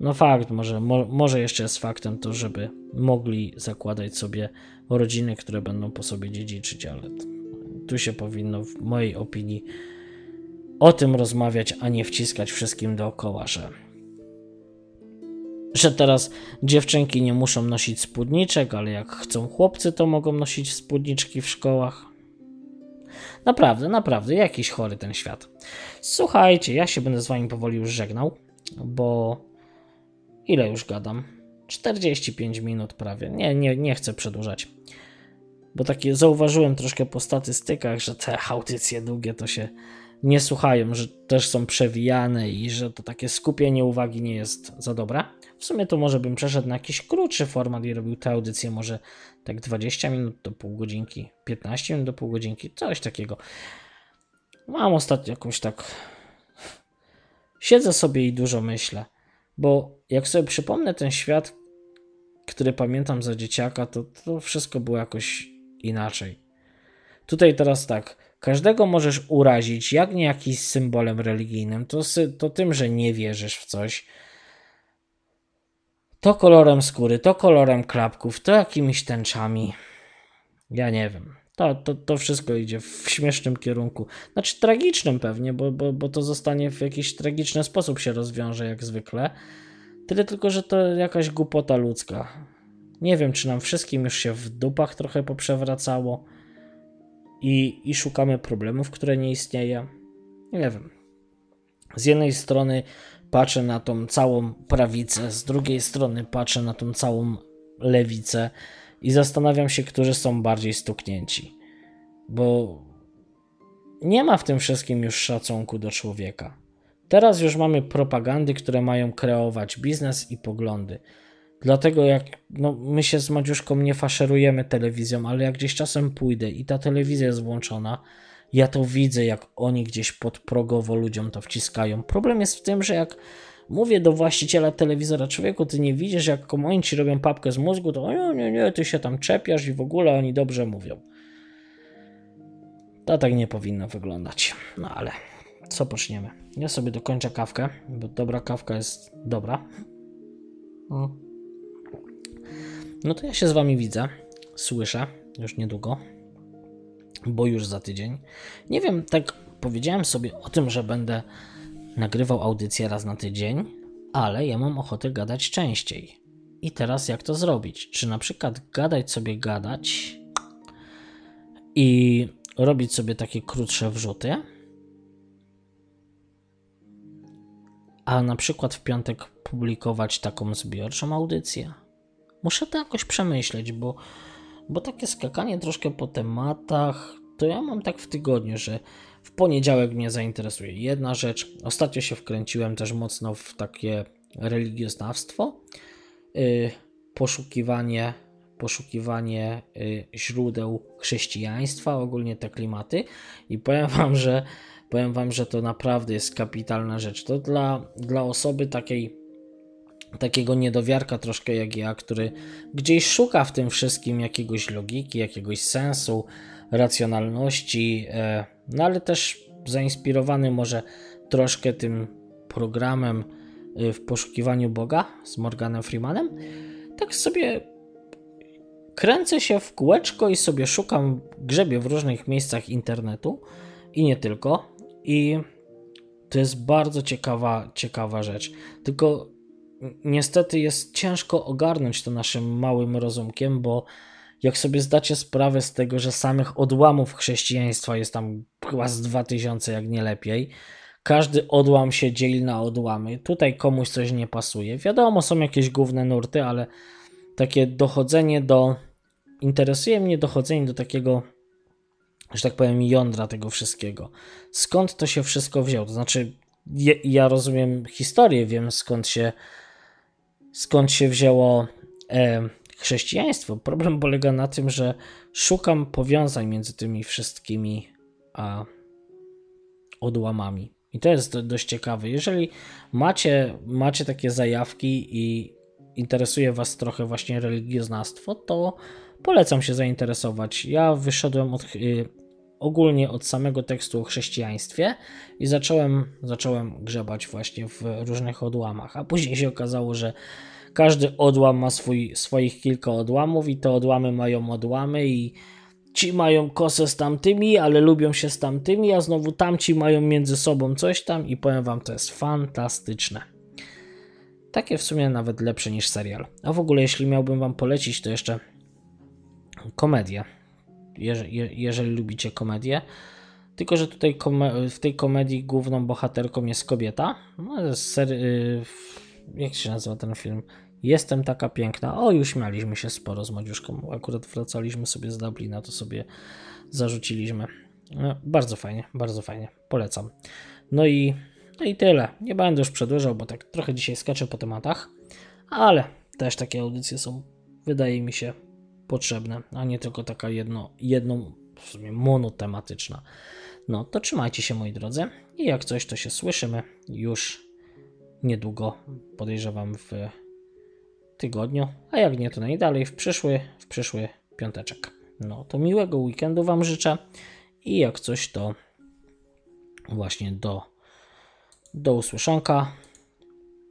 No fakt, może, mo, może jeszcze jest faktem to, żeby mogli zakładać sobie rodziny, które będą po sobie dziedziczyć, ale tu się powinno, w mojej opinii, o tym rozmawiać, a nie wciskać wszystkim dookoła, że, że teraz dziewczynki nie muszą nosić spódniczek, ale jak chcą chłopcy, to mogą nosić spódniczki w szkołach. Naprawdę, naprawdę, jakiś chory ten świat. Słuchajcie, ja się będę z wami powoli już żegnał, bo Ile już gadam? 45 minut prawie. Nie, nie, nie chcę przedłużać. Bo takie zauważyłem troszkę po statystykach, że te audycje długie to się nie słuchają, że też są przewijane i że to takie skupienie uwagi nie jest za dobre. W sumie to może bym przeszedł na jakiś krótszy format i robił tę audycję może tak 20 minut do pół godzinki, 15 minut do pół godzinki, coś takiego. Mam ostatnio jakąś tak. Siedzę sobie i dużo myślę, bo jak sobie przypomnę ten świat, który pamiętam za dzieciaka, to, to wszystko było jakoś inaczej. Tutaj teraz tak. Każdego możesz urazić, jak nie jakiś symbolem religijnym, to, to tym, że nie wierzysz w coś. To kolorem skóry, to kolorem klapków, to jakimiś tęczami. Ja nie wiem. To, to, to wszystko idzie w śmiesznym kierunku. Znaczy tragicznym pewnie, bo, bo, bo to zostanie w jakiś tragiczny sposób się rozwiąże jak zwykle. Tyle tylko, że to jakaś głupota ludzka. Nie wiem, czy nam wszystkim już się w dupach trochę poprzewracało i, i szukamy problemów, które nie istnieją. Nie wiem. Z jednej strony patrzę na tą całą prawicę, z drugiej strony patrzę na tą całą lewicę i zastanawiam się, którzy są bardziej stuknięci. Bo nie ma w tym wszystkim już szacunku do człowieka. Teraz już mamy propagandy, które mają kreować biznes i poglądy. Dlatego jak no, my się z Madziuszką nie faszerujemy telewizją, ale jak gdzieś czasem pójdę i ta telewizja jest włączona, ja to widzę, jak oni gdzieś podprogowo ludziom to wciskają. Problem jest w tym, że jak mówię do właściciela telewizora, człowieku, ty nie widzisz, jak oni ci robią papkę z mózgu, to nie, nie, nie, ty się tam czepiasz i w ogóle oni dobrze mówią. To tak nie powinno wyglądać. No ale co poczniemy? Ja sobie dokończę kawkę, bo dobra kawka jest dobra. No to ja się z wami widzę, słyszę już niedługo, bo już za tydzień. Nie wiem, tak powiedziałem sobie o tym, że będę nagrywał audycję raz na tydzień, ale ja mam ochotę gadać częściej. I teraz jak to zrobić? Czy na przykład gadać sobie gadać i robić sobie takie krótsze wrzuty, a na przykład w piątek publikować taką zbiorczą audycję? Muszę to jakoś przemyśleć, bo, bo takie skakanie troszkę po tematach, to ja mam tak w tygodniu, że w poniedziałek mnie zainteresuje jedna rzecz. Ostatnio się wkręciłem też mocno w takie religioznawstwo, yy, poszukiwanie, poszukiwanie yy, źródeł chrześcijaństwa, ogólnie te klimaty i powiem [LAUGHS] wam, że powiem wam, że to naprawdę jest kapitalna rzecz. To dla, dla osoby takiej takiego niedowiarka troszkę jak ja, który gdzieś szuka w tym wszystkim jakiegoś logiki, jakiegoś sensu, racjonalności, e, no ale też zainspirowany może troszkę tym programem e, w poszukiwaniu Boga z Morganem Freemanem, tak sobie kręcę się w kółeczko i sobie szukam, grzebię w różnych miejscach internetu i nie tylko. I to jest bardzo ciekawa, ciekawa rzecz. Tylko niestety jest ciężko ogarnąć to naszym małym rozumkiem, bo jak sobie zdacie sprawę z tego, że samych odłamów chrześcijaństwa jest tam chyba z 2000, jak nie lepiej, każdy odłam się dzieli na odłamy. Tutaj komuś coś nie pasuje. Wiadomo, są jakieś główne nurty, ale takie dochodzenie do. Interesuje mnie dochodzenie do takiego, że tak powiem, jądra tego wszystkiego. Skąd to się wszystko wzięło? To znaczy, ja, ja rozumiem historię, wiem skąd się, skąd się wzięło e, chrześcijaństwo. Problem polega na tym, że szukam powiązań między tymi wszystkimi a, odłamami. I to jest dość ciekawe. Jeżeli macie, macie takie zajawki i interesuje Was trochę właśnie religioznawstwo, to polecam się zainteresować. Ja wyszedłem od, y, ogólnie od samego tekstu o chrześcijaństwie i zacząłem, zacząłem grzebać właśnie w różnych odłamach, a później się okazało, że każdy odłam ma swój, swoich kilka odłamów i te odłamy mają odłamy i ci mają kosę z tamtymi, ale lubią się z tamtymi, a znowu tamci mają między sobą coś tam i powiem wam, to jest fantastyczne. Takie w sumie nawet lepsze niż serial. A w ogóle, jeśli miałbym wam polecić, to jeszcze komedię. Jeżeli, jeżeli lubicie komedię. Tylko, że tutaj w tej komedii główną bohaterką jest kobieta. No, ser- y, jak się nazywa ten film? Jestem taka piękna. O, już śmialiśmy się sporo z Madziuszką. Akurat wracaliśmy sobie z Dublina, to sobie zarzuciliśmy. E, Bardzo fajnie, bardzo fajnie. Polecam. No i, no i tyle. Nie będę już przedłużał, bo tak trochę dzisiaj skaczę po tematach, ale też takie audycje są, wydaje mi się, potrzebne, a nie tylko taka jedno, jedną, w sumie monotematyczna. No to trzymajcie się moi drodzy i jak coś to się słyszymy już niedługo, podejrzewam w tygodniu, a jak nie to najdalej w przyszły, w przyszły piąteczek. No to miłego weekendu Wam życzę i jak coś to właśnie do, do usłyszonka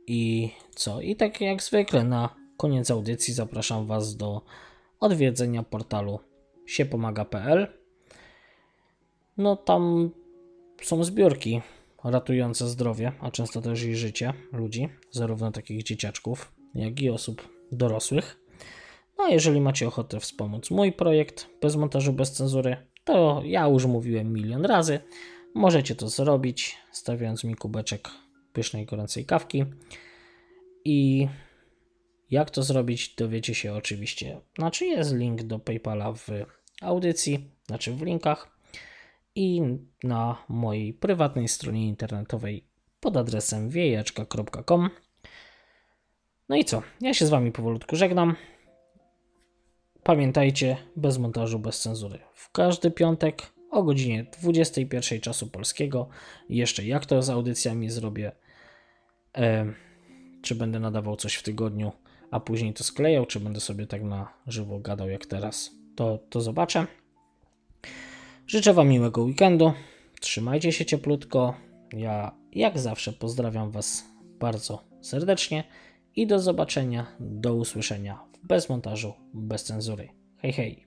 i co? I tak jak zwykle na koniec audycji zapraszam Was do odwiedzenia portalu siepomaga.pl no tam są zbiórki ratujące zdrowie, a często też i życie ludzi, zarówno takich dzieciaczków, jak i osób dorosłych. No a jeżeli macie ochotę wspomóc mój projekt bez montażu, bez cenzury, to ja już mówiłem milion razy. Możecie to zrobić, stawiając mi kubeczek pysznej, gorącej kawki. I jak to zrobić, dowiecie się oczywiście. Znaczy jest link do PayPala w audycji, znaczy w linkach i na mojej prywatnej stronie internetowej pod adresem wiejeczka.com. No i co? Ja się z Wami powolutku żegnam. Pamiętajcie, bez montażu, bez cenzury. W każdy piątek o godzinie 21 czasu polskiego. Jeszcze jak to z audycjami zrobię, e, czy będę nadawał coś w tygodniu, a później to sklejał, czy będę sobie tak na żywo gadał jak teraz, to, to zobaczę. Życzę Wam miłego weekendu. Trzymajcie się cieplutko. Ja, jak zawsze, pozdrawiam Was bardzo serdecznie i do zobaczenia, do usłyszenia w bez montażu, bez cenzury. Hej, hej.